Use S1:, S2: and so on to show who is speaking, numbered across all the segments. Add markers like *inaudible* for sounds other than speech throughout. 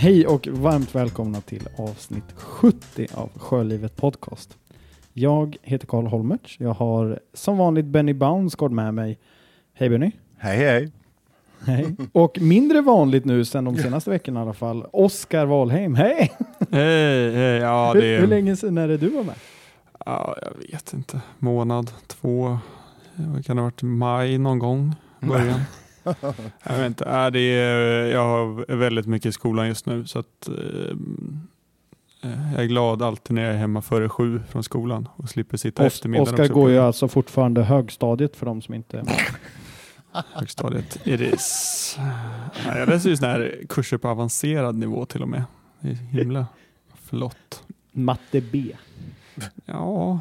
S1: Hej och varmt välkomna till avsnitt 70 av Sjölivet Podcast. Jag heter Karl Holmertz. Jag har som vanligt Benny Bounsgård med mig. Hej Benny.
S2: Hej hej.
S1: Hej. Och mindre vanligt nu sen de senaste veckorna i alla fall, Oskar Wahlheim. Hej!
S3: Hej, hej, ja
S1: hur,
S3: det
S1: hur länge sedan är det du var med?
S3: Ja, jag vet inte. Månad, två, kan det ha varit, maj någon gång? Början. *laughs* *laughs* jag vet inte. Äh, det är, jag har väldigt mycket i skolan just nu så att eh, jag är glad alltid när jag är hemma före sju från skolan och slipper sitta
S1: Os
S3: eftermiddagen.
S1: Oskar går ju alltså fortfarande högstadiet för de som inte är med. *laughs*
S3: högstadiet. It is. Ja, jag läser ju sådana här kurser på avancerad nivå till och med. Det är himla flott.
S1: Matte B.
S3: Ja,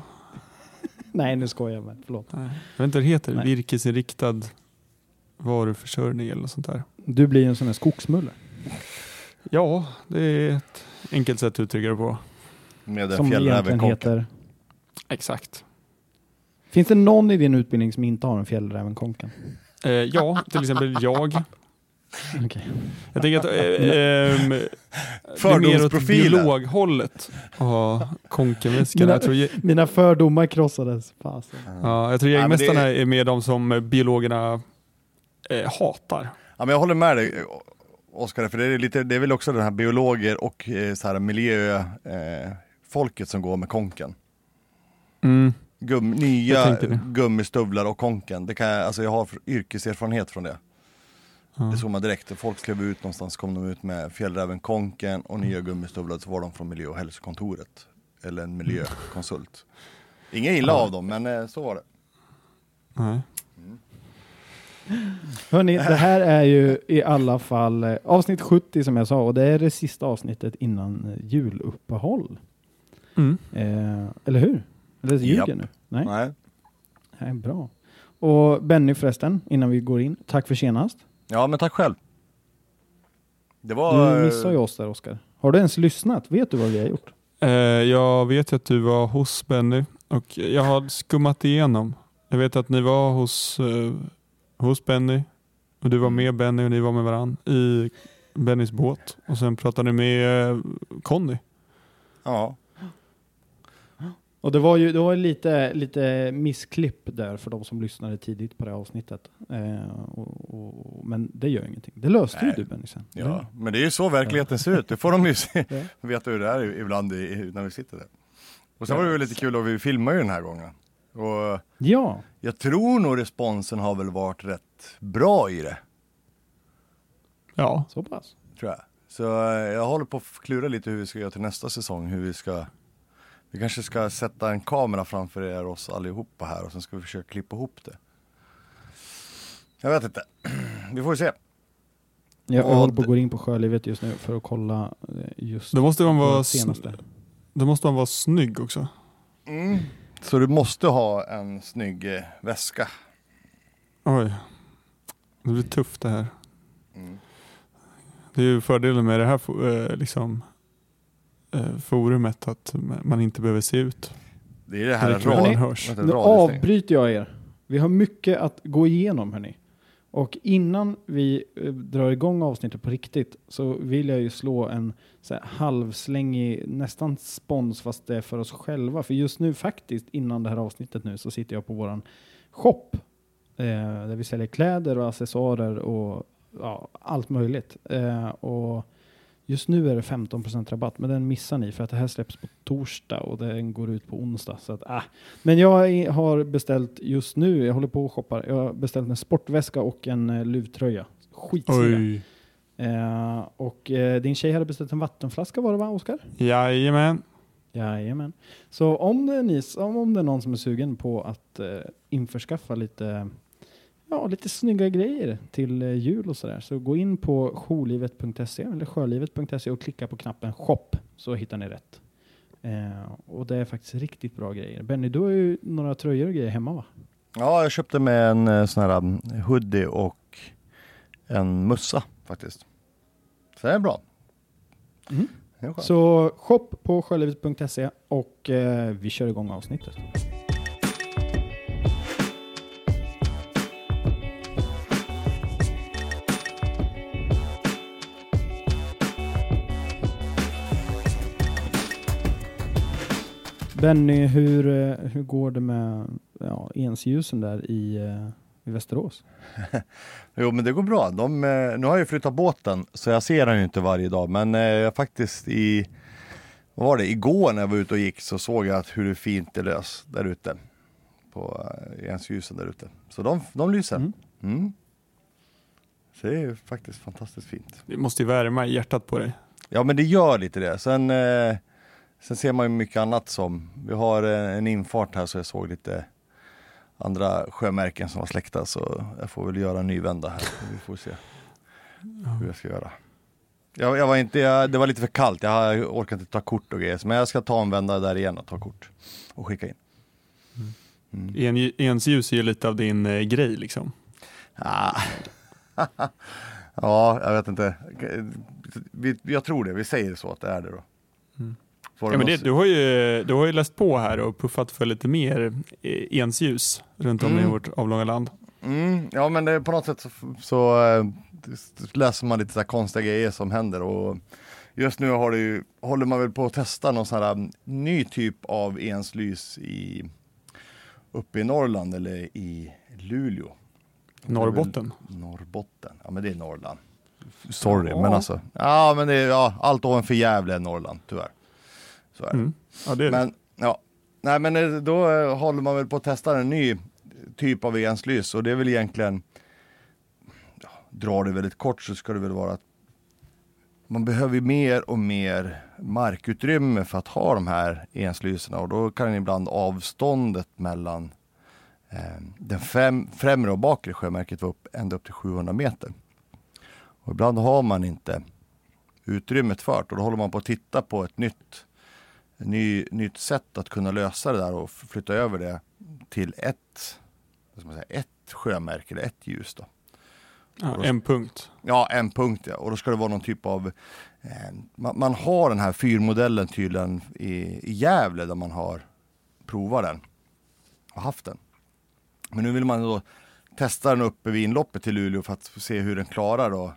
S1: Nej, nu skojar jag med. Förlåt.
S3: nej. jag vet inte vad det heter.
S1: Nej.
S3: Virkesinriktad varuförsörjning eller något sånt där.
S1: Du blir en sån här skogsmulle.
S3: Ja, det är ett enkelt sätt att uttrycka det på.
S2: Med
S1: Som
S2: en
S1: egentligen
S2: fjällrävenkonka.
S1: heter...
S3: Exakt.
S1: Finns det någon i din utbildning som inte har en fjällrävenkonka?
S3: Eh, ja, till exempel jag. *laughs*
S1: Okej.
S3: Jag tänker att eh, det är mer åt
S2: Fördomsprofilen.
S3: biologhållet att ha konkemäskarna.
S1: Mina-
S3: Jag tror,
S1: Mina fördomar krossades. Fasen.
S3: ja, jag tror
S2: Ja,
S3: jägmästarna
S2: det-
S3: är mer de som biologerna eh, hatar.
S2: Ja, men jag håller med dig Oskar, för det är, lite, det är väl också den här biologer och eh, så här miljöfolket eh, som går med konken.
S3: Mm.
S2: Gum, nya gummistövlar och konken. Det kan jag, alltså jag har yrkeserfarenhet från det.
S3: Ja.
S2: Det såg man direkt. Folk klev ut någonstans, kom de ut med fjällräven konken och nya gummistövlar, så var de från miljö och hälsokontoret. Eller en miljökonsult. Inget illa av dem, men eh, så var det.
S3: Nej.
S1: Hörni, det här är ju i alla fall eh, avsnitt 70 som jag sa och det är det sista avsnittet innan eh, juluppehåll.
S3: Mm.
S1: Eh, eller hur? Eller ljuger jag nu? Nej,
S2: Nej.
S1: Nej, bra. Och Benny förresten, innan vi går in, tack för senast.
S2: Ja, men tack själv. Det var...
S1: Du missade ju oss där Oskar. Har du ens lyssnat? Vet du vad vi har gjort?
S3: Eh, jag vet att du var hos Benny och jag har skummat igenom. Jag vet att ni var hos, eh, hos Benny och du var med Benny och ni var med varann i Bennys båt och sen pratade ni med eh, Conny.
S2: Ja.
S1: Och det var ju, det var ju lite, lite missklipp där för de som lyssnade tidigt på det här avsnittet. Eh, och, och, men det gör ingenting. Det löste ju
S2: Nej.
S1: du Benny sen.
S2: Ja, men det är ju så verkligheten ser ut. Det får de ju se, veta hur det är ibland i, när vi sitter där. Och sen var det ju lite kul och vi filmar ju den här gången. Och
S1: Ja,
S2: jag tror nog responsen har väl varit rätt bra i det,
S3: Ja,
S1: så pass.
S2: tror jag. Så eh, jag håller på att klura lite hur vi ska göra till nästa säsong, hur vi ska vi kanske ska sätta en kamera framför er oss allihopa här och sen ska vi försöka klippa ihop det. Jag vet inte. *clears throat* Vi får se.
S1: Jag,
S2: Och
S1: håller på att gå in på Sjölivet just nu för att kolla eh, just
S3: då måste man vara,
S1: det senaste.
S3: då måste man vara snygg också.
S2: Mm. Så du måste ha en snygg eh, väska.
S3: Oj, det blir tufft det här.
S2: Mm.
S3: Det är ju fördelen med det här eh, liksom, eh, forumet att man inte behöver se ut.
S2: Det är det här
S3: Det är kul.
S2: rad,
S3: Hörni, hörs.
S1: Nu avbryter jag er. Vi har mycket att gå igenom hörni. Och innan vi eh, drar igång avsnittet på riktigt så vill jag ju slå en så här, halvslängig, nästan spons fast det är för oss själva. För just nu faktiskt, innan det här avsnittet nu, så sitter jag på våran shop. Eh, där vi säljer kläder och accessoarer och ja, allt möjligt. Eh, och just nu är det 15% rabatt, men den missar ni för att det här släpps på torsdag och den går ut på onsdag. Så att, ah. Men jag har beställt just nu, jag håller på och shoppar, jag har beställt en sportväska och en uh, luvtröja. Skitsnygga. Eh, och eh, din tjej hade beställt en vattenflaska var det va, Oskar?
S3: Jajamän.
S1: Jajamän. Så om det, är ni, om, om det är någon som är sugen på att eh, införskaffa lite, ja, lite snygga grejer till eh, jul och sådär, så gå in på jourlivet.se eller sjölivet.se och klicka på knappen shop så hittar ni rätt. Eh, och det är faktiskt riktigt bra grejer. Benny, du har ju några tröjor och grejer hemma va?
S2: Ja, jag köpte med en eh, sån här um, hoodie och en mössa faktiskt. Så det är bra.
S1: Mm.
S2: Det är skönt.
S1: Så shop på sjölivet.se och eh, vi kör igång avsnittet. Benny, hur, eh, hur går det med ja, ensljusen där i, eh, i Västerås? *laughs*
S2: Jo men det går bra. De, eh, nu har jag ju flyttat båten så jag ser den ju inte varje dag men jag faktiskt i vad var det, igår när jag var ute och gick så såg jag att hur fint det lös där ute. På ensljusen där ute. Så de, de lyser.
S1: Mm.
S2: Mm. Så det är ju faktiskt fantastiskt fint.
S3: Det måste ju värma i hjärtat på dig.
S2: Ja men det gör lite det. Sen, eh, sen ser man ju mycket annat som, vi har eh, en infart här så jag såg lite andra sjömärken som var släckta så jag får väl göra en ny vända här. Vi får se hur jag ska göra. Jag, jag var inte, jag, det var lite för kallt, jag orkade inte ta kort och grejer. Men jag ska ta en vända där igen och ta kort och skicka in. Mm.
S3: En, ensljus är ju lite av din eh, grej liksom.
S2: Ah. *laughs* ja, jag vet inte. Vi, jag tror det, vi säger så att det är det då.
S3: Mm. Ja, men det, du, har ju, du har ju läst på här och puffat för lite mer eh, ensljus runt om i
S2: Mm.
S3: vårt avlånga land.
S2: Mm, ja men det, på något sätt så, så eh, läser man lite så här konstiga grejer som händer och just nu har det ju, håller man väl på att testa någon sån här mm, ny typ av enslys i uppe i Norrland eller i Luleå.
S3: Norrbotten.
S2: Norrbotten, ja men det är Norrland. Sorry
S3: Ja.
S2: men alltså, ja men det är, ja, allt ovanför Gävle är Norrland tyvärr. Så är det.
S3: Mm. Ja, det är det.
S2: Men, ja. Nej men eh, då eh, håller man väl på att testa en ny typ av enslys och det är väl egentligen, ja, drar det väldigt kort så ska det väl vara att man behöver mer och mer markutrymme för att ha de här enslyserna och då kan ibland avståndet mellan eh, den fem, främre och bakre sjömärket vara upp, ända upp till 700 meter. Och ibland har man inte utrymmet för det och då håller man på att titta på ett nytt ny, nytt sätt att kunna lösa det där och flytta över det till ett, vad man säga, ett sjömärke eller ett ljus. Då.
S3: ja, en punkt.
S2: Ja, en punkt ja. Och då ska det vara någon typ av, eh, man, man har den här fyrmodellen tydligen i, i Gävle där man har provat den och haft den. Men nu vill man då testa den uppe vid inloppet till Luleå för att se hur den klarar då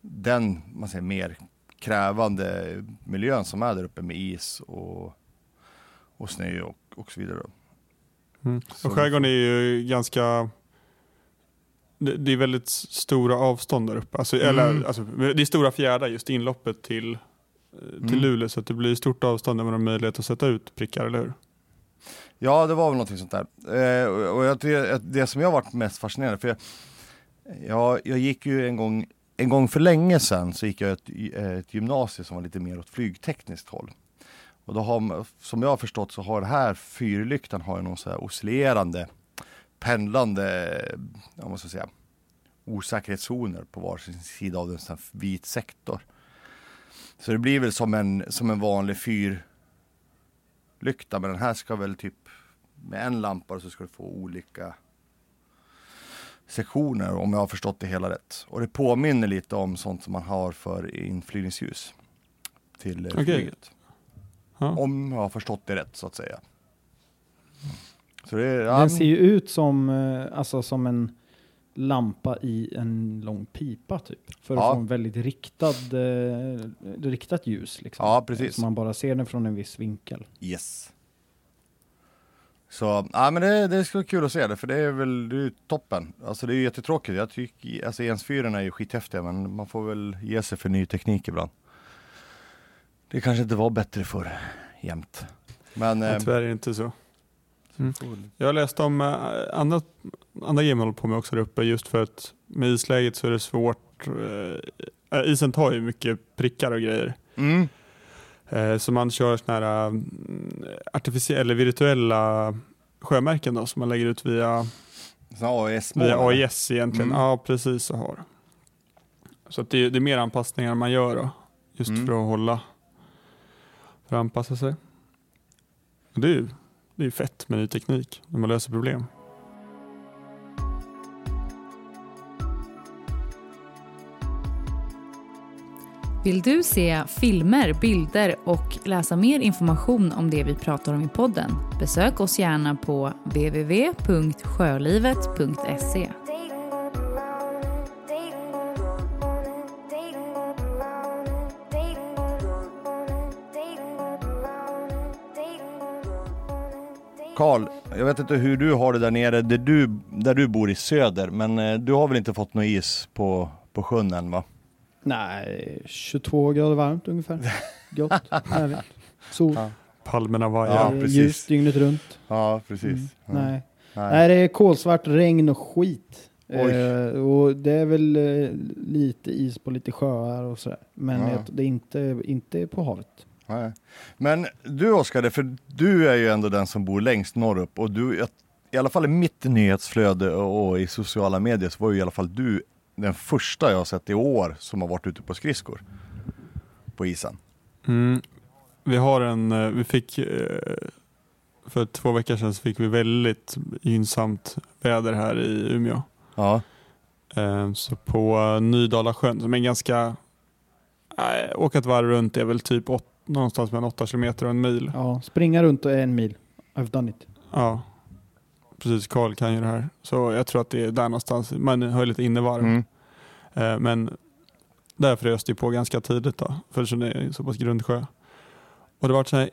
S2: den man säger, mer krävande miljön som är där uppe med is och, och snö och, och så vidare.
S3: Mm. Och skärgården är ju ganska det, det är väldigt stora avstånd där uppe. Alltså,
S2: Mm.
S3: eller, alltså, det är stora fjärdar just inloppet till, eh, till
S2: Mm.
S3: Luleå så att det blir stort avstånd där man har möjlighet att sätta ut prickar, eller hur?
S2: Ja, det var väl någonting sånt där. Eh, och- jag att det som jag varit mest fascinerad för jag, jag, jag gick ju en gång, en gång för länge sedan så gick jag ett, eh, ett gymnasium som var lite mer åt flygtekniskt håll. Och då har, som jag har förstått så har den här fyrlyktan har någon så här oscillerande, pendlande, jag måste säga, osäkerhetszoner på varsin sida av en sån här vit sektor. Så det blir väl som en, som en vanlig fyrlykta men den här ska väl typ med en lampa så ska du få olika sektioner om jag har förstått det hela rätt. Och det påminner lite om sånt som man har för inflygningsljus till eh,
S3: Okej.
S2: flyget.
S3: Ja.
S2: Om jag har förstått det rätt så att säga. Så det ja,
S1: Den ser ju ut som, eh, alltså, som en lampa i en lång pipa typ. För att
S2: Ja.
S1: få en väldigt riktad, eh, riktat ljus. Liksom.
S2: Ja, precis.
S1: Så man bara ser den från en viss vinkel.
S2: Yes. Så, ja men det, det ska vara kul att se det för det är väl det är toppen. Alltså det är ju jättetråkigt. Jag tycker, alltså ensfyrorna är ju skithäftiga men man får väl ge sig för ny teknik ibland. Det kanske inte var bättre för jämt. Men...
S3: Ja,
S2: Eh,
S3: tyvärr är det inte så. Mm. Jag har läst om eh, andra, andra game håller på med också där uppe just för att med isläget så är det svårt. Eh, isen tar ju mycket prickar och grejer.
S2: Mm.
S3: Eh, så man kör såna här mm, artificiella eller virtuella sjömärken då, som man lägger ut via,
S2: Så AES-mål.
S3: via AIS egentligen.
S2: Mm.
S3: Ja, precis så har. Så att det, det är mer anpassningar man gör då, just
S2: Mm.
S3: för att hålla, för att anpassa sig. Och det är ju det är fett med ny teknik när man löser problem.
S4: Vill du se filmer, bilder och läsa mer information om det vi pratar om i podden? Besök oss gärna på www.sjölivet.se.
S2: Karl, jag vet inte hur du har det där nere, där du, där du bor i söder, men eh, du har väl inte fått någon is på, på sjön än va?
S1: Nej, 22 grader varmt ungefär. *laughs* Gott, härligt. Sol,
S2: Ja.
S3: Palmerna vajar.
S2: Ja, precis.
S1: ljust dygnet runt.
S2: Ja, precis.
S1: Mm.
S2: Ja.
S1: Nej.
S2: Nej.
S1: Nej, det är kolsvart regn och skit. Eh, och det är väl eh, lite is på lite sjöar och sådär. Men
S2: Ja.
S1: det är inte, inte på havet.
S2: Nej. Men du Oskar, för du är ju ändå den som bor längst norrut och du, jag- i alla fall i mitt nyhetsflöde och, och i sociala medier så var ju i alla fall du den första jag har sett i år som har varit ute på skridskor. På isen.
S3: Mm. Vi har en, eh, vi fick eh, för två veckor sedan så fick vi väldigt gynnsamt väder här i Umeå.
S2: Ja.
S3: Eh, Så på Nydala sjön som är en ganska, äh, åka ett varv runt är väl typ åt, någonstans mellan 8 kilometer och en mil.
S1: Ja, springa runt och en mil. I've done it.
S3: Ja, precis. Karl kan ju det här. Så jag tror att det är där någonstans. Man har ju lite innevarv.
S2: Mm.
S3: Eh, Men där frös det på ganska tidigt då, för det är så pass grundsjö. Och det var så här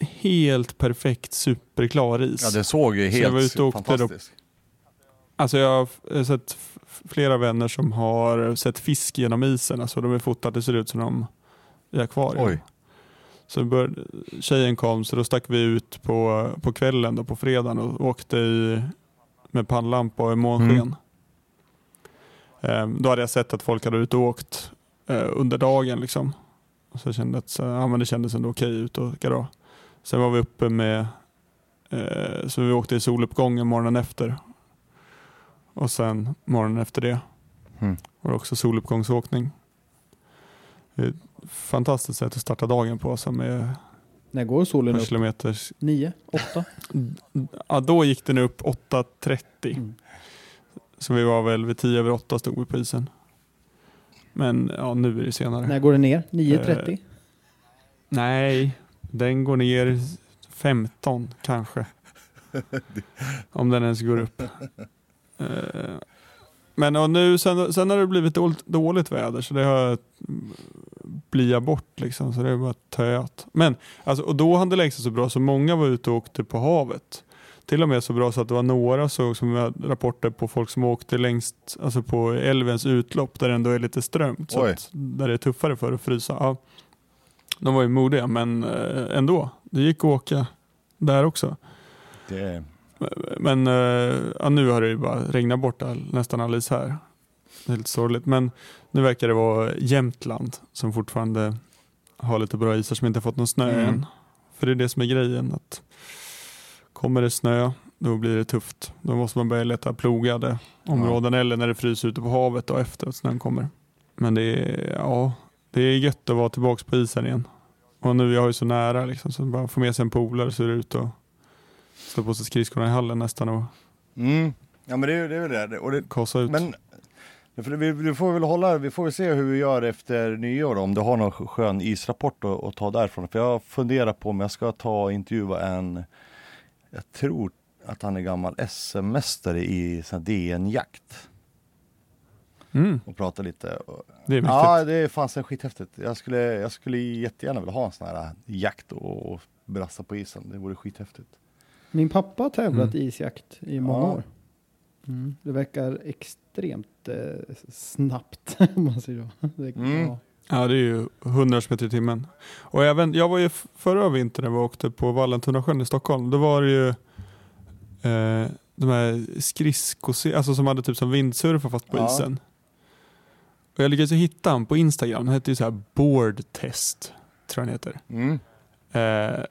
S3: helt perfekt superklar is.
S2: ja, det såg ju
S3: Så jag var
S2: helt
S3: ute och då-
S2: fantastiskt.
S3: Alltså jag har sett flera vänner som har sett fisk genom isen. Alltså de är fotade, det ser ut som de i akvarium.
S2: Oj.
S3: Så bör, tjejen kom så då stack vi ut på, på kvällen då, på fredagen och åkte i, med pannlampa och i månsken.
S2: Mm.
S3: Ehm, då hade jag sett att folk hade ut och åkt eh, under dagen. Liksom. Och så kände att så, ja, men det kändes ändå okej ut och åka då. Sen var vi uppe med, eh, så vi åkte i soluppgången morgonen efter. Och sen morgonen efter det
S2: Mm.
S3: var det också soluppgångsåkning. Är ett fantastiskt sätt att starta dagen på som är
S1: När går solen
S3: en
S1: upp?
S3: kilometers...
S1: Nio? Åtta?
S3: Ja, då gick den upp 8.30.
S1: Mm.
S3: Så vi var väl vid 10 över 8 stod vi på isen. Men ja, nu är det senare.
S1: När går den ner? 9.30?
S3: Nej, den går ner 15 kanske. *laughs* Om den ens går upp. Eh, Men och nu, sen, sen har det blivit dåligt, dåligt väder så det har bliat bort liksom. Så det bara töat. Men alltså, och då det längst så bra så många var ute och åkte på havet. Till och med så bra så att det var några så, som hade rapporter på folk som åkte längst, alltså på älvens utlopp där det ändå är lite strömt. Så att, där det är tuffare för att frysa. Ja. De var ju modiga men eh, ändå. Det gick att åka där också.
S2: Det.
S3: Men eh, ja, nu har det ju bara regnat bort all, nästan all is här. Det är lite sorgligt. Men nu verkar det vara Jämtland som fortfarande har lite bra isar som inte har fått någon snö
S2: Mm.
S3: än. För det är det som är grejen. Att kommer det snö, då blir det tufft. Då måste man börja leta plogade områden eller när det fryser ute på havet och efter att snön kommer. Men det är, ja, det är gött att vara tillbaka på isen igen. Och nu är jag ju så nära liksom, så bara få med sig en polare så är det ut och slå på sig skridskorna i hallen nästan och
S2: Mm. Ja men det är, det är väl det. Och det
S3: kasa ut.
S2: men vi, vi får väl hålla, vi får väl se hur vi gör efter nyår om du har någon skön israpport att, att ta därifrån. För jag funderar på om jag ska ta och intervjua en, jag tror att han är gammal SM-mästare i DN-jakt
S3: mm,
S2: och prata lite.
S3: Det är viktigt.
S2: ja det är fasen skithäftigt. Jag skulle, jag skulle jättegärna vilja ha en sån här jakt och, och brassa på isen. Det vore skithäftigt.
S1: Min pappa har tävlat
S3: Mm.
S1: isjakt i många
S2: Ja.
S1: år. Mm. Det verkar extremt eh, snabbt. *laughs* om man säger så. Det,
S2: Mm.
S1: ja.
S3: Ja, det är ju 100 km i timmen. Och även, jag var ju förra vintern när vi åkte på Vallentuna sjön i Stockholm. Då var det ju eh, de här skridskos, alltså som hade typ som vindsurfa fast på
S2: Ja.
S3: isen. Och jag lyckades ju hitta han på Instagram. Han hette ju så här board test, tror jag han heter.
S2: Mm.
S3: Eh,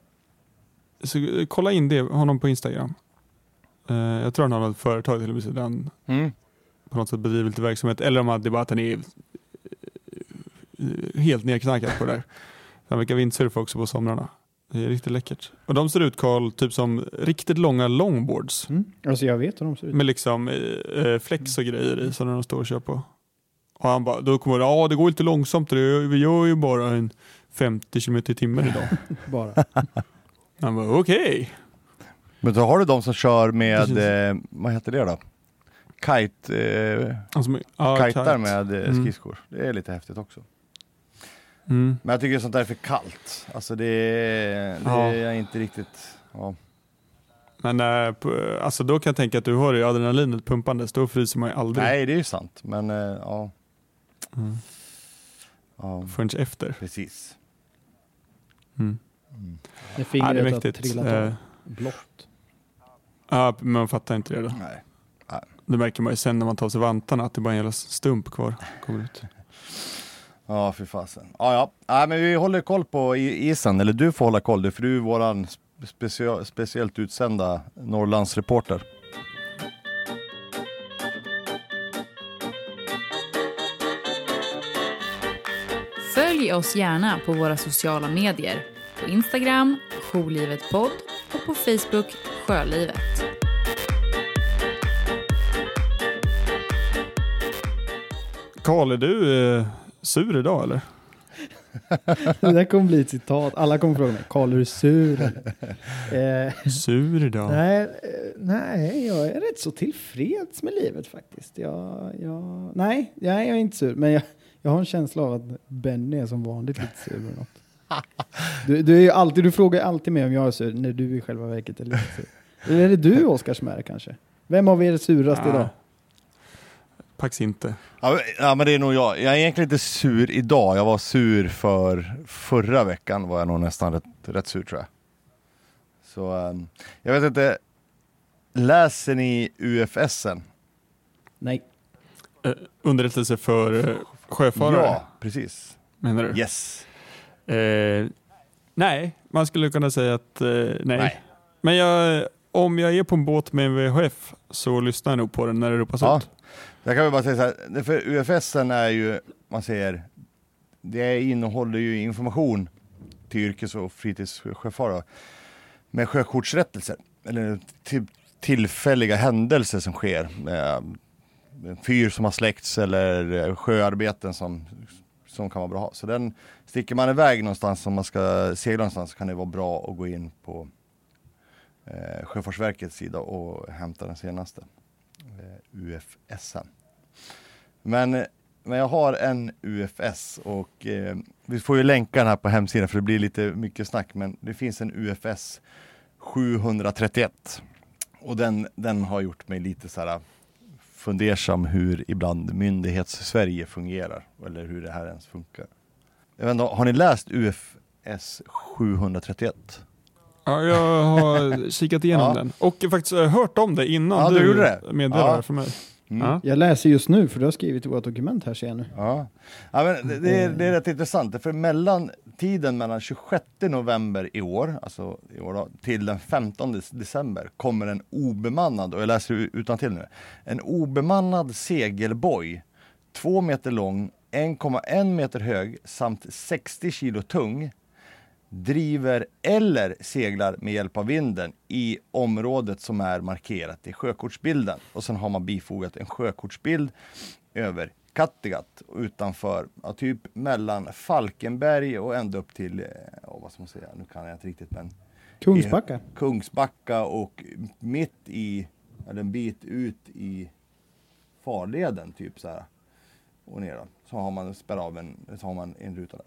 S3: så kolla in det, honom på Instagram. Eh, jag tror han har något företag till och med, så
S2: Mm.
S3: på något sätt bedriver lite verksamhet. Eller om det bara att han är eh, helt nedknackad på det där. *laughs* Han verkar vindsurfa också på somrarna. Det är riktigt läckert. Och de ser ut Karl, typ som riktigt långa longboards.
S1: Mm. Alltså jag vet hur de ser ut.
S3: Med liksom eh, flex och grejer i, när de står och kör på. Och han bara, då kommer ja det går lite långsamt, det- vi gör ju bara en 50 km i timmen idag. *laughs*
S1: Bara.
S3: Han bara, okej.
S2: Men så har du de som kör med, eh, vad heter det då? Kite, eh,
S3: Alltså, ja,
S2: kitar
S3: kite.
S2: med eh,
S3: Mm.
S2: skridskor. Det är lite häftigt också.
S3: Mm.
S2: Men jag tycker sånt där är för kallt. Alltså det, är- det
S3: Ja.
S2: är inte riktigt, ja.
S3: Men äh, alltså då kan jag tänka att du har ju adrenalinet pumpandes, då fryser man ju aldrig
S2: Nej, det är ju sant. Men eh, ja,
S3: mm.
S2: ja,
S3: förrän efter.
S2: precis.
S3: Mm.
S2: Mm.
S1: När
S3: Ja,
S1: fingret
S3: det är
S1: har trillat av. Blått.
S3: Ja, men man fattar inte det då.
S2: Nej.
S3: Det märker man ju sen när man tar sig vantarna att det bara är en jävla stump kvar. Kommer ut.
S2: Ja, fy fasen. Ja, ja. Nej, men vi håller koll på i- isen, eller du får hålla koll, du, för du är våran specia- speciellt utsända Norrlandsreporter.
S4: Följ oss gärna på våra sociala medier. På Instagram, Jourlivetpodd och på Facebook, Sjölivet.
S3: Karl, är du eh, sur idag eller? *laughs*
S1: Det där kommer bli ett citat. Alla kommer fråga mig, Karl är du sur? eller?" eh, *laughs*
S3: Sur idag?
S1: nej, eh, nej, jag är rätt så tillfreds med livet faktiskt. Jag, jag, nej, jag är inte sur, men jag, jag har en känsla av att Benny är som vanligt lite sur med något. Du, du, är ju alltid, du frågar alltid mig om jag är sur när du i själva verket är lite sur. Eller är det du Oskar som är det kanske? Vem av er är surast
S3: Ah,
S1: idag?
S3: Faktiskt inte.
S2: Ja, men- ja, men det är nog jag. Jag är egentligen inte sur idag. Jag var sur för förra veckan var jag nog nästan rätt, rätt sur tror jag. Så ehm, jag vet inte. Läser ni UFSen?
S1: Nej.
S3: Eh, underrättelse för eh, sjöfarare,
S2: Ja, precis.
S3: menar du?
S2: Yes.
S3: Eh, nej, man skulle kunna säga att eh, nej.
S2: Nej.
S3: Men jag, om jag är på en båt med en VHF så lyssnar jag nog på den när det ropas
S2: Ja.
S3: ut.
S2: Jag kan väl bara säga så här, för UFSen är ju, man säger, det innehåller ju information till yrkes och fritidssjöfarare med sjökortsrättelser, eller till, tillfälliga händelser som sker. Eh, en fyr som har släckts eller sjöarbeten som, som kan vara bra att ha. Så den, sticker man iväg någonstans om man ska segla någonstans så kan det vara bra att gå in på eh, Sjöfartsverkets sida och hämta den senaste eh, UFSen. Men, men jag har en UFS och eh, vi får ju länka den här på hemsidan för det blir lite mycket snack men det finns en UFS 731 och den, den har gjort mig lite så här fundersam hur ibland myndighets-Sverige fungerar eller hur det här ens funkar. Jag vet inte, har ni läst UFS 731?
S3: Ja, jag har kikat igenom
S2: Ja.
S3: den och faktiskt eh, hört om det innan
S2: Ja, du gjorde det?
S3: meddelade
S2: Ja.
S3: för mig.
S2: Mm.
S3: Ja.
S1: Jag läser just nu, för du har skrivit i vårt dokument här ser jag nu.
S2: Ja, ja men det, det, är, det är rätt intressant, för mellan tiden mellan 26 november i år, alltså i år då, till den 15 december kommer en obemannad, och jag läser utan till nu, en obemannad segelboj, två meter lång, 1,1 meter hög samt 60 kilo tung, driver eller seglar med hjälp av vinden i området som är markerat i sjökortsbilden. Och sen har man bifogat en sjökortsbild över Kattegatt utanför, ja, typ mellan Falkenberg och ända upp till, ja, vad ska man säga, nu kan jag inte riktigt men
S1: Kungsbacka.
S2: Kungsbacka och mitt i, eller en bit ut i farleden typ så här. Och ner då. Så har man spärr av en, så har man en ruta där.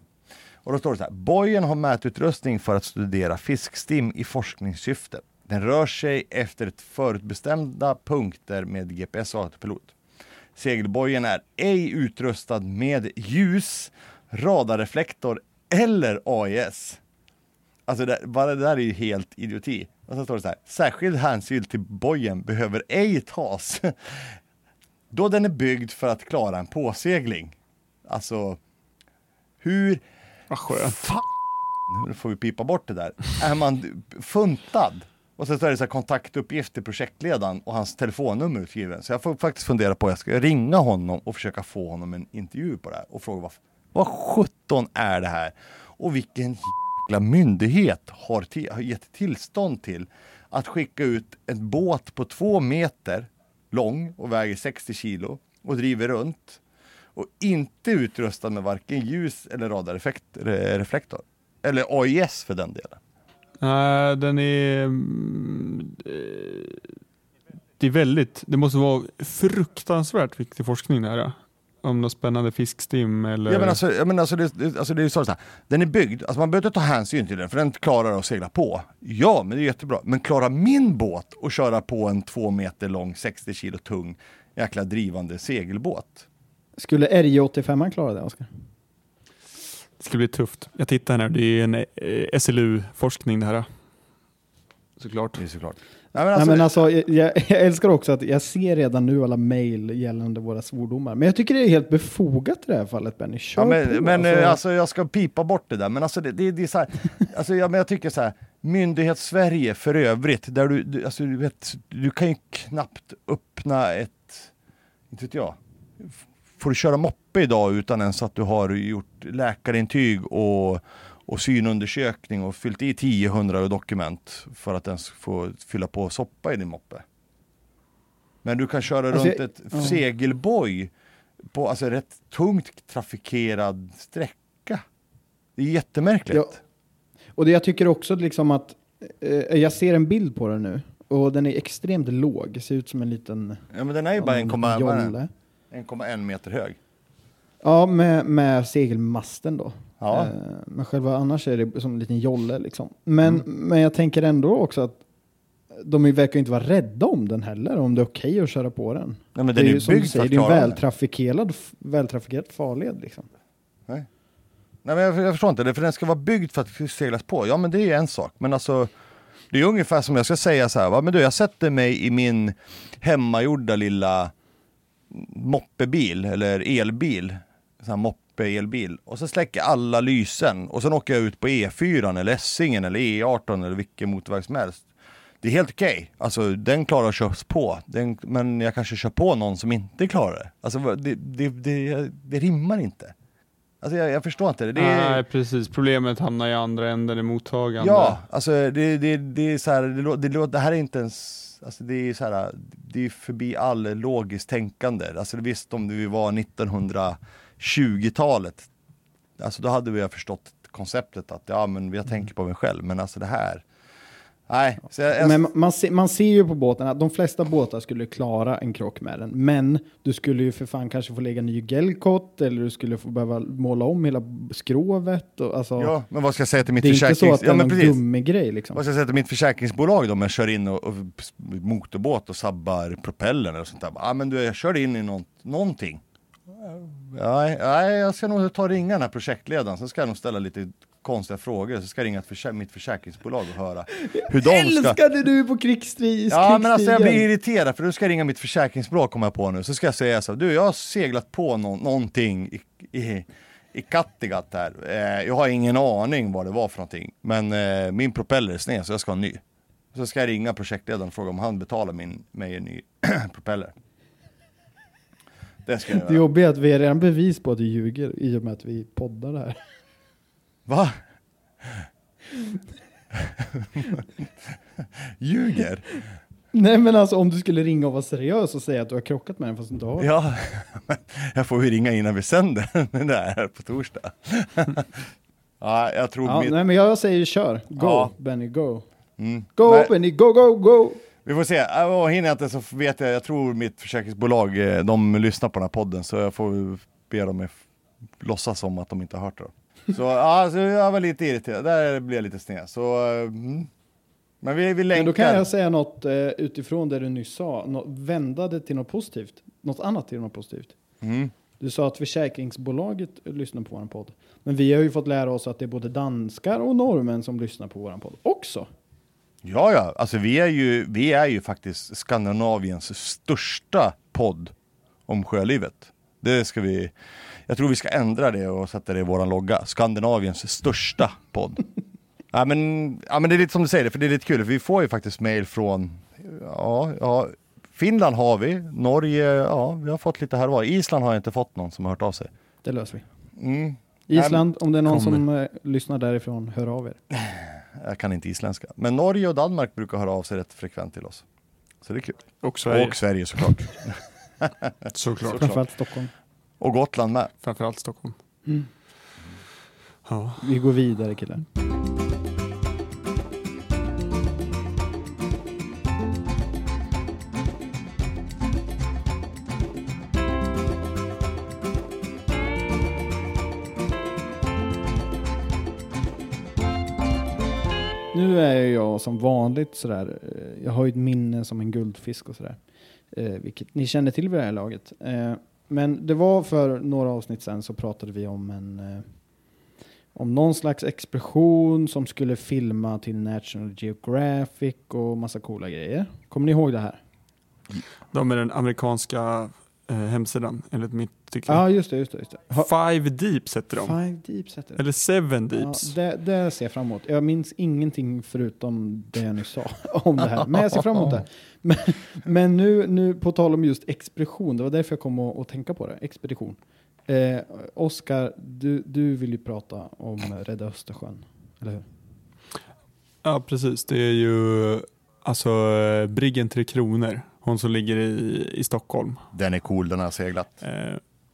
S2: Och då står det så här. Bojen har mätutrustning för att studera fiskstim i forskningssyfte. Den rör sig efter ett förutbestämda punkter med GPS och autopilot. Segelbojen är ej utrustad med ljus, radarreflektor eller AIS. Alltså det, bara det där är ju helt idioti. Och så står det så här, särskild hänsyn till bojen behöver ej tas *laughs* då den är byggd för att klara en påsegling. Alltså, hur
S3: vad skönt.
S2: fan, nu får vi pipa bort det där, är man funtad? Och sen så är det så här kontaktuppgift till projektledaren och hans telefonnummer utgiven. Så jag får faktiskt fundera på, jag ska ringa honom och försöka få honom en intervju på det här och fråga vad, vad sjutton är det här? Och vilken jäkla myndighet har, till, har gett tillstånd till att skicka ut en båt på två meter lång och väger 60 kilo och driver runt och inte utrustad med varken ljus eller radarreflektor. Eller AIS för den delen.
S3: Nej, den är... mm, eh, Det är väldigt, det måste vara fruktansvärt viktig forskning det här. om något spännande fiskstim eller?
S2: Ja men alltså, jag menar, alltså, det, det, alltså det är ju så här, den är byggd, alltså man behöver inte ta hänsyn till den för den klarar att segla på. Ja, men det är jättebra. Men klarar min båt att köra på en två meter lång, 60 kilo tung, jäkla drivande segelbåt?
S1: Skulle RJ85 klara det, Oskar?
S3: Det ska bli tufft. Jag tittar här, det är en eh, SLU-forskning det här. Såklart.
S2: Det är såklart. Nej, men
S1: Nej,
S2: alltså,
S1: men alltså, jag, jag älskar också att jag ser redan nu alla mejl gällande våra svordomar. Men jag tycker det är helt befogat i det här fallet, Benny. Kör
S2: Ja, men,
S1: på,
S2: men
S1: alltså.
S2: alltså, alltså, jag ska pipa bort det där, men alltså det, det, det är så här, *laughs* alltså, ja, men jag tycker så här, myndighets-Sverige för övrigt, där du, du, alltså, du, vet, du kan ju knappt öppna ett, inte vet jag, får du köra moppe idag utan ens att du har gjort läkarintyg och, och synundersökning och fyllt i 10 dokument för att ens få fylla på soppa i din moppe. Men du kan köra
S1: Alltså,
S2: runt ett
S1: ja.
S2: segelboj på alltså rätt tungt trafikerad sträcka. Det är jättemärkligt.
S1: Ja. Och det jag tycker också liksom att, eh, jag ser en bild på den nu. Och den är extremt låg, ser ut som en liten
S2: Ja, men den är ju bara
S1: en
S2: 1,1
S1: jolle.
S2: 1,1 meter hög.
S1: Ja, med, med segelmasten då.
S2: Ja.
S1: Eh, men själva annars är det som en liten jolle liksom. Men,
S2: Mm.
S1: men jag tänker ändå också att de verkar inte vara rädda om den heller, om det är okej att köra på den.
S2: Nej, men
S1: det
S2: är
S1: ju som du säger, det är en vältrafikerad, vältrafikerad farled liksom.
S2: Nej, men jag, jag förstår inte det, för den ska vara byggd för att seglas på. Ja, men det är ju en sak. Men alltså, det är ungefär som jag ska säga så här, va? men du, jag sätter mig i min hemmagjorda lilla moppebil, eller elbil, sån här moppe-elbil, och så släcker alla lysen och sen åker jag ut på E4 eller Essingen eller E18 eller vilken motorväg som helst. Det är helt okej, alltså den klarar att köras på, den, men jag kanske kör på någon som inte klarar det. Alltså det, det, det, det rimmar inte. Alltså jag, jag förstår inte det. det är,
S3: Nej, precis. Problemet hamnar i andra änden i mottagande.
S2: Ja, alltså det, det, det är så här, det, det, det här är inte ens, alltså det är så här, det är förbi all logiskt tänkande. Alltså visst om det var 1920-talet, alltså då hade vi förstått konceptet att ja men jag tänker på mig själv, men alltså det här, nej. Jag,
S1: Men man, ser, man ser ju på båten att de flesta båtar skulle klara en krock med den. Men du skulle ju för fan kanske få lägga ny gelkott eller du skulle få behöva måla om hela skrovet. Och, alltså,
S2: ja, men vad ska jag säga till mitt
S1: det är inte så att det
S2: Ja
S1: är
S2: men
S1: någon gummigrej liksom.
S2: Vad ska jag säga till mitt försäkringsbolag då om jag kör in och, och motorbåt och sabbar propellern och sånt där? Ja men du, jag körde in i någon, någonting. Nej, nej, jag ska nog ta och ringa den här projektledaren, så ska jag nog ställa lite konstiga frågor, så ska jag ringa ett försä- mitt försäkringsbolag och höra *laughs* hur de ska...
S1: Älskade du på krigsstri-
S2: Ja men alltså jag blir irriterad för du ska jag ringa mitt försäkringsbolag kommer jag på nu, så ska jag säga så du jag har seglat på nå- någonting i, i, i Kattegatt här, eh, jag har ingen aning vad det var för någonting, men eh, min propeller är sned så jag ska ha en ny. Så ska jag ringa projektledaren och fråga om han betalar min, mig en ny *clears throat* propeller. Det ska jag
S1: Det jobbiga är att vi är redan bevis på att du ljuger i och med att vi poddar det här.
S2: Va? Ljuger?
S1: Nej men alltså om du skulle ringa och vara seriös och säga att du har krockat med den fast du inte har.
S2: Ja, jag får ju ringa innan vi sänder *laughs* den där på torsdag. *laughs* ja, jag tror
S1: Ja,
S2: mitt...
S1: nej men jag säger kör. Go
S2: Ja.
S1: Benny, go.
S2: Mm.
S1: Go
S2: Nej,
S1: Benny, go, go, go!
S2: vi får se. Äh, och hinner jag inte så vet jag, jag tror mitt försäkringsbolag, eh, de lyssnar på den här podden så jag får be dem låtsas som att de inte har hört det. Så ja, så jag var lite irriterad, där blev jag lite sned. Så, mm. Men vi, vi länkar.
S1: Men då kan jag säga något eh, utifrån det du nyss sa. Nå vända det till något positivt. Något annat till något positivt.
S2: Mm.
S1: Du sa att försäkringsbolaget lyssnar på vår podd. Men vi har ju fått lära oss att det är både danskar och norrmän som lyssnar på vår podd också.
S2: Ja, ja, alltså vi är ju, vi är ju faktiskt Skandinaviens största podd om sjölivet. Det ska vi, jag tror vi ska ändra det och sätta det i våran logga. Skandinaviens största podd. ja, men, ja men det är lite som du säger, för det är lite kul, för vi får ju faktiskt mail från, ja, ja, Finland har vi, Norge, ja, vi har fått lite här och var. Island har jag inte fått någon som har hört av sig.
S1: Det löser vi.
S2: Mm.
S1: Island, om det är någon
S3: kommer.
S1: som eh, lyssnar därifrån, hör av er. *sighs*
S2: Jag kan inte isländska. Men Norge och Danmark brukar höra av sig rätt frekvent till oss. Så det är kul.
S3: Och Sverige.
S2: Och Sverige såklart. *laughs*
S3: Såklart.
S1: Framförallt Stockholm.
S2: Och Gotland med.
S3: Framförallt Stockholm.
S1: Mm.
S3: Ja.
S1: Vi går vidare killar. Nu är jag som vanligt sådär, eh, jag har ju ett minne som en guldfisk och sådär. Eh, vilket ni känner till vid det här laget. Eh, men det var för några avsnitt sedan så pratade vi om en eh, om någon slags expedition som skulle filma till National Geographic och massa coola grejer. Kommer ni ihåg det här?
S3: De är den amerikanska eh, hemsidan enligt mitt tycke.
S1: Ja, just det. Just det, just det. Ha,
S3: Five Deeps heter de.
S1: Five Deeps heter det.
S3: Eller Seven
S1: Ja,
S3: Deeps.
S1: det, det ser jag fram emot. Jag minns ingenting förutom det jag nyss sa *laughs* om det här. Men jag ser fram emot det. *laughs* Men, men nu, nu på tal om just expedition, det var därför jag kom att, att tänka på det. Expedition. Eh, Oskar, du, du vill ju prata om Rädda Östersjön, eller hur?
S3: Ja, precis. Det är ju alltså eh, Briggen Tre Kronor. Hon som ligger i, i Stockholm.
S2: Den är cool, den har jag seglat.
S3: Eh,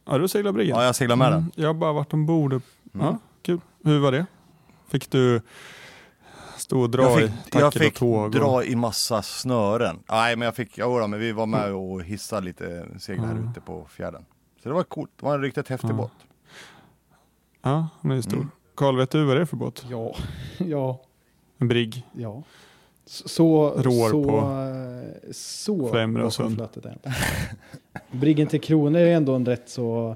S3: ja, du seglar Briggen?
S2: Ja, jag seglar med den.
S3: Mm, jag har bara varit ombord.
S2: Mm.
S3: Ja, kul. Hur var det? Fick du stå och dra
S2: Jag
S3: i
S2: fick,
S3: tackel
S2: jag fick
S3: och
S2: dra
S3: Och,
S2: i massa snören. Nej men jag fick, jodå, men vi var med och hissade lite seglar här
S3: Mm.
S2: ute på fjärden. Så det var coolt, det var en riktigt häftig båt.
S3: ja, hon är stor.
S2: Mm.
S3: Karl, vet du vad det är för båt?
S1: Ja, *laughs* ja,
S3: En brigg?
S1: ja. Så,
S3: Rår
S1: så,
S3: på
S1: så
S3: Flämre och Sund. *laughs*
S1: Briggen till Kronor är ändå en rätt så,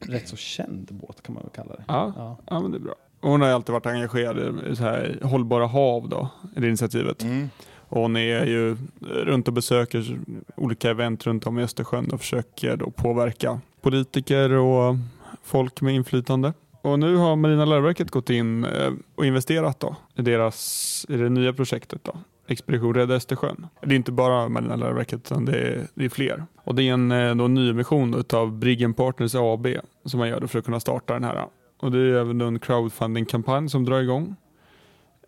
S1: rätt så känd båt kan man väl kalla det.
S3: Ja,
S1: Ja.
S3: ja men det är bra. Och Hon har alltid varit engagerad i så här hållbara hav då, i det initiativet.
S2: Mm.
S3: Och hon är ju runt och besöker olika event runt om i Östersjön och försöker då påverka politiker och folk med inflytande. Och nu har Marina Läroverket gått in eh, och investerat då i, deras, i det nya projektet då. Expedition Rädda Östersjön. Det är inte bara Marina Läroverket utan det är, det är fler. Och det är en eh, då, nyemission av Briggen Partners AB som man gör för att kunna starta den här. Och det är även en crowdfunding-kampanj som drar igång.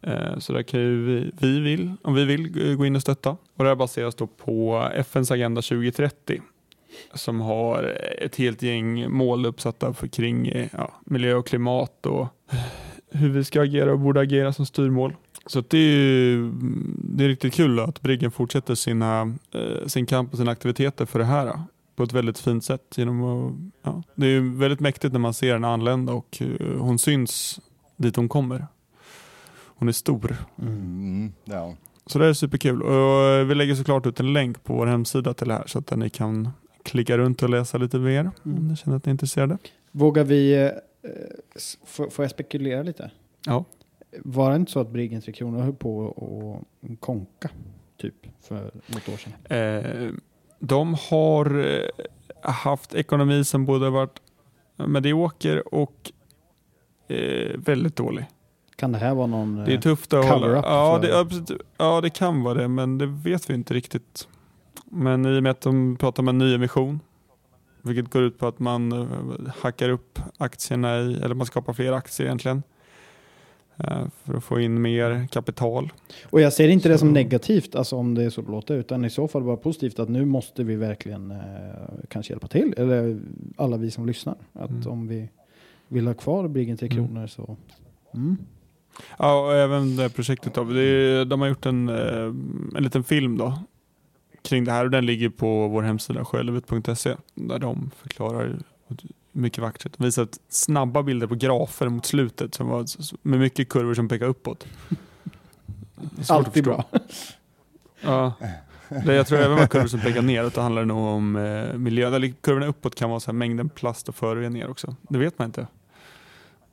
S3: Eh, så där kan ju vi, vi vill, om vi vill, gå in och stötta. Och det här baseras då på FNs Agenda 2030 som har ett helt gäng mål uppsatta för kring eh, ja, miljö och klimat och hur vi ska agera och borde agera som styrmål. Så det, är, ju- det är riktigt kul att Briggen fortsätter sina, eh, sin kamp och sina aktiviteter för det här eh, på ett väldigt fint sätt. Genom att, ja, det är väldigt mäktigt när man ser en anlända och hon syns dit hon kommer. Hon är stor.
S2: Mm. Ja.
S3: Så det är superkul. Och vi lägger såklart ut en länk på vår hemsida till det här så att ni kan klicka runt och läsa lite mer om
S1: Mm.
S3: ni känner att ni är intresserade.
S1: Vågar vi, eh, får, jag spekulera lite?
S3: Ja.
S1: Var det inte så att Briggen Tre Kronor höll på att konka typ för något år sedan?
S3: Eh, de har eh, haft ekonomi som både varit medioker och eh, väldigt dålig.
S1: Kan det här vara någon...
S3: Det är
S1: eh,
S3: tufft att
S1: cover
S3: hålla.
S1: up
S3: Ja ja, ja, det kan vara det, men det vet vi inte riktigt. Men i och med att de pratar om en ny emission, vilket går ut på att man eh, hackar upp aktierna i, eller man skapar fler aktier egentligen, eh, för att få in mer kapital.
S1: Och jag ser inte det som
S3: Så-
S1: negativt, alltså om det är så det låter, utan i så fall bara positivt att nu måste vi verkligen eh, kanske hjälpa till, eller alla vi som lyssnar. Att
S3: Mm.
S1: om vi vill ha kvar Briggen Tre
S3: Mm.
S1: Kronor så... Mm.
S3: Ja, och även det projektet då. Det är, de har gjort en, eh, en liten film då kring det här och den ligger på vår hemsida självet.se där de förklarar mycket vackert. De visar snabba bilder på grafer mot slutet som var med mycket kurvor som pekar uppåt. Det
S1: Alltid bra.
S3: Ja. Det, jag tror även med kurvor som pekar neråt då handlar det nog om eh, miljön. Eller kurvorna uppåt kan vara så här mängden plast och föroreningar också. Det vet man inte.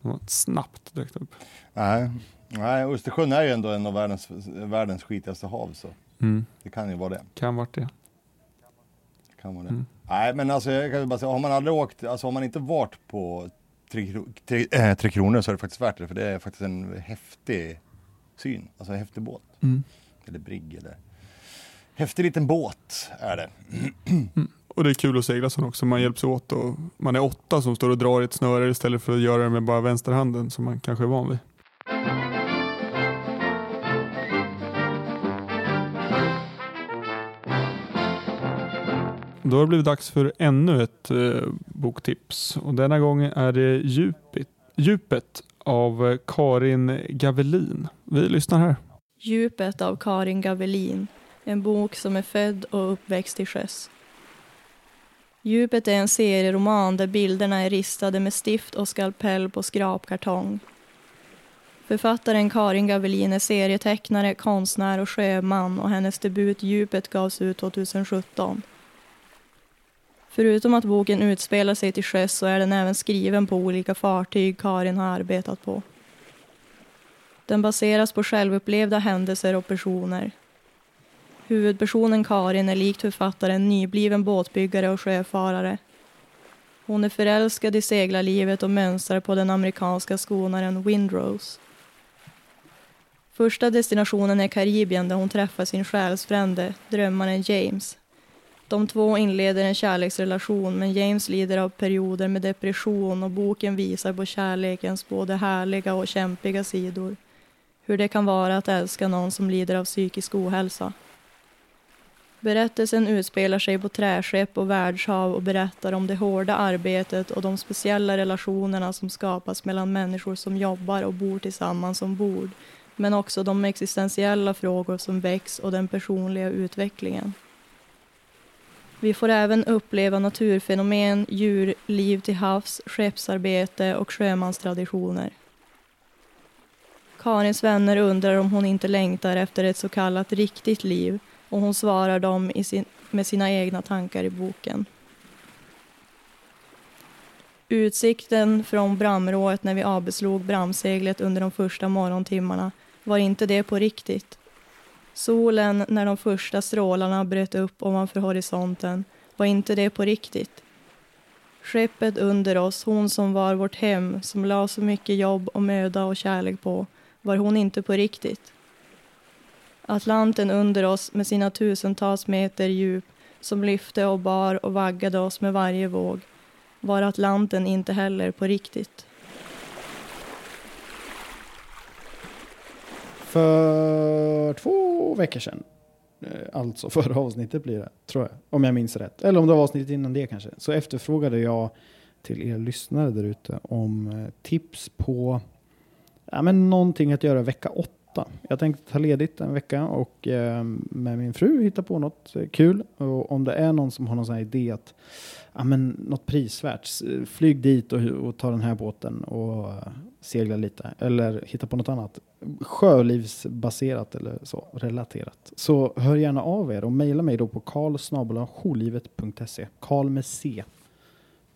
S3: De var snabbt direkt upp.
S2: Nej. Nej, Östersjön är ju ändå en av världens, världens skitigaste hav så
S3: Mm.
S2: det kan ju vara det.
S3: Kan vart det.
S2: kan vara det.
S3: Mm.
S2: Nej men alltså jag kan bara säga, har man aldrig åkt, alltså har man inte varit på Tre, tre, äh, tre Kronor så är det faktiskt värt det för det är faktiskt en häftig syn, alltså en häftig båt.
S3: Mm.
S2: Eller brigg eller häftig liten båt är det.
S3: Och det är kul att segla sån också. Man hjälps åt och man är åtta som står och drar i ett snöre istället för att göra det med bara vänsterhanden som man kanske är van vid. Då har det blivit dags för ännu ett eh, boktips och denna gång är det Djupet, Djupet av eh, Karin Gavelin. Vi lyssnar här.
S5: Djupet av Karin Gavelin, en bok som är född och uppväxt till sjöss. Djupet är en serieroman där bilderna är ristade med stift och skalpell på skrapkartong. Författaren Karin Gavelin är serietecknare, konstnär och sjöman och hennes debut Djupet gavs ut 2017. Förutom att boken utspelar sig till sjöss så är den även skriven på olika fartyg Karin har arbetat på. Den baseras på självupplevda händelser och personer. Huvudpersonen Karin är likt författaren nybliven båtbyggare och sjöfarare. Hon är förälskad i seglarlivet och mönstrar på den amerikanska skonaren Windrose. Första destinationen är Karibien där hon träffar sin själsfrände, drömmaren James. De två inleder en kärleksrelation men James lider av perioder med depression och boken visar på kärlekens både härliga och kämpiga sidor. Hur det kan vara att älska någon som lider av psykisk ohälsa. Berättelsen utspelar sig på träskepp och världshav och berättar om det hårda arbetet och de speciella relationerna som skapas mellan människor som jobbar och bor tillsammans ombord men också de existentiella frågor som väcks och den personliga utvecklingen. Vi får även uppleva naturfenomen, djurliv till havs, skeppsarbete och sjömanstraditioner. Karins vänner undrar om hon inte längtar efter ett så kallat riktigt liv och hon svarar dem sin, med sina egna tankar i boken. Utsikten från bramrået när vi avbeslog bramseglet under de första morgontimmarna var inte det på riktigt. Solen när de första strålarna bröt upp ovanför horisonten var inte det på riktigt. Skeppet under oss, hon som var vårt hem, som la så mycket jobb och möda och kärlek på, var hon inte på riktigt. Atlanten under oss med sina tusentals meter djup som lyfte och bar och vaggade oss med varje våg var Atlanten inte heller på riktigt.
S1: För två veckor sedan, eh, alltså *laughs* förra avsnittet blir det, tror jag, om jag minns rätt. Eller om det var avsnittet innan det kanske. Så efterfrågade jag till er lyssnare där ute om eh, tips på ja, men någonting att göra vecka åtta. Jag tänkte ta ledigt en vecka och eh, med min fru hitta på något eh, kul. Och om det är någon som har någon sån här idé att ja, men något prisvärt, flyg dit och, och ta den här båten och segla lite. Eller hitta på något annat sjölivsbaserat eller så, relaterat. Så hör gärna av er och mejla mig då på karlsnabelajolivet.se. Karl med C.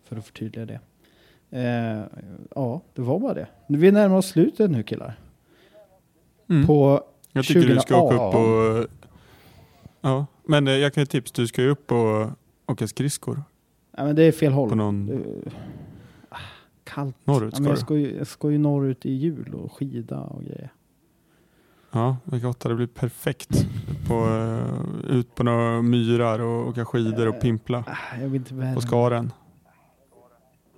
S1: För att förtydliga det. Eh, ja, det var bara det. Vi närmar oss slutet nu killar.
S3: Mm.
S1: På
S3: Jag tycker
S1: 2018.
S3: du ska åka upp och... Ja, men eh, jag kan ge tips. Du ska ju upp och åka skridskor
S1: Ja, men det är fel håll.
S3: på någon...
S1: Ah, Kallt.
S3: Norrut
S1: ja,
S3: ska
S1: men jag, ska ju, jag ska ju norrut i jul och skida och grejer.
S3: Ja, vecka åtta, det blir perfekt. På, eh, ut på några myrar och åka skidor och pimpla
S1: Ah, jag vill inte värme.
S3: på skaren.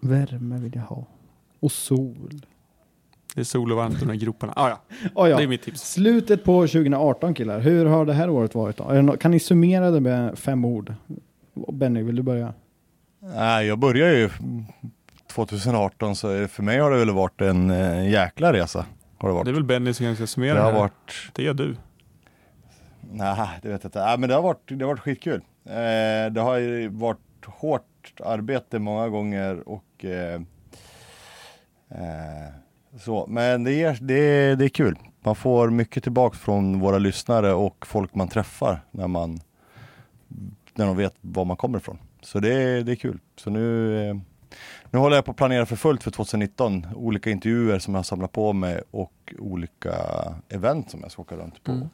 S1: Värme vill jag ha. Och sol.
S3: Det är sol och varmt i de här groparna. Ah, ja,
S1: Oh, *laughs* ja.
S3: det är mitt tips.
S1: Slutet på 2018 killar. Hur har det här året varit då? Kan ni summera det med fem ord? Benny, vill du börja?
S2: Nej, jag började ju 2018 så för mig har det väl varit en eh, jäkla resa. Har det varit.
S3: Det är väl Benny som ska summera
S2: Det har varit,
S3: Det är du.
S2: nej det vet jag inte. Nej, men det har varit, det har varit skitkul. Eh, det har ju varit hårt arbete många gånger och eh, eh, så. Men det är, det, är, det är kul. Man får mycket tillbaks från våra lyssnare och folk man träffar när man när de vet var man kommer ifrån. Så det, är- det är kul. Så nu, nu håller jag på att planera för fullt för 2019. Olika intervjuer som jag har samlat på mig och olika event som jag ska åka runt på
S3: Mm.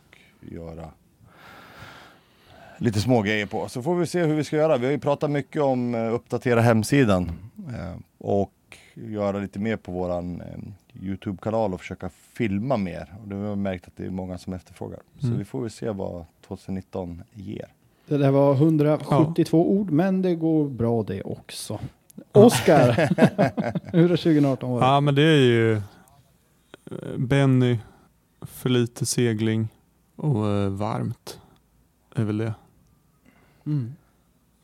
S2: och göra lite små grejer på. Så får vi se hur vi ska göra. Vi har ju pratat mycket om eh, uppdatera hemsidan eh, och göra lite mer på våran eh, Youtube-kanal och försöka filma mer. Och det har jag märkt att det är många som efterfrågar. Så
S3: Mm.
S2: vi får väl se vad 2019 ger.
S1: Det där var 172 ord, men det går bra det också. Oskar, hur har 2018 varit?
S3: Ja, men det är ju eh, Benny, för lite segling och eh, varmt. är väl det.
S1: Mm.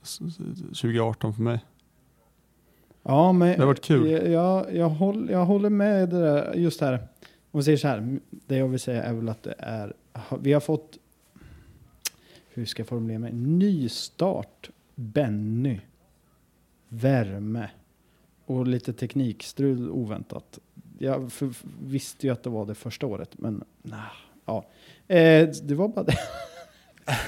S3: S- s- 2018 för mig.
S1: Ja, men
S3: Det har varit kul.
S1: Jag, jag, jag, håller, jag håller med det där, just här. Om vi säger så här, det jag vill säga är väl att det är, vi har fått, hur ska jag formulera mig, nystart, Benny, värme och lite teknikstrul oväntat. jag för, visste ju att det var det första året, men nah, ja. Eh, det var bara det. *laughs*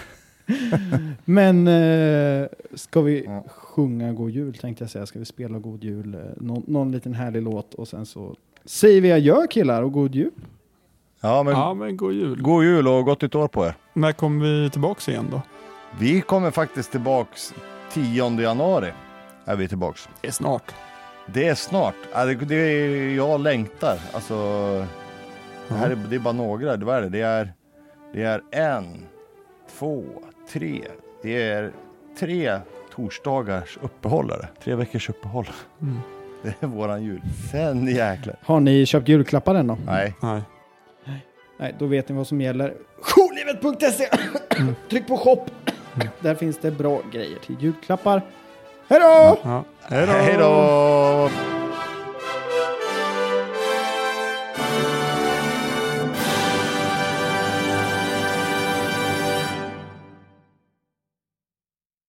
S1: men eh, ska vi
S2: Ja.
S1: sjunga God Jul tänkte jag säga. Ska vi spela God Jul? Eh, någon, någon liten härlig låt och sen så säger vi adjö killar och God Jul.
S2: Ja, men
S3: Ja, men god jul.
S2: god jul och gott nytt år på er.
S3: När kommer vi tillbaka igen då?
S2: Vi kommer faktiskt tillbaks 10 januari. Är vi tillbaks.
S3: Det är snart.
S2: Det är snart. Ja, det, det är, jag längtar. Alltså, det här är, det är bara några. Vad är det? Det är, det är en, två, tre. Det är tre torsdagars uppehållare. Tre veckors uppehåll.
S3: Mm. *laughs*
S2: Det är våran jul. Sen jäklar.
S1: Har ni köpt julklappar än då?
S2: Nej.
S3: Nej.
S1: Nej, då vet ni vad som gäller. Jourlivet.se! Tryck på shop! Där finns det bra grejer till julklappar. Hej då!
S3: Ja.
S2: Hej då!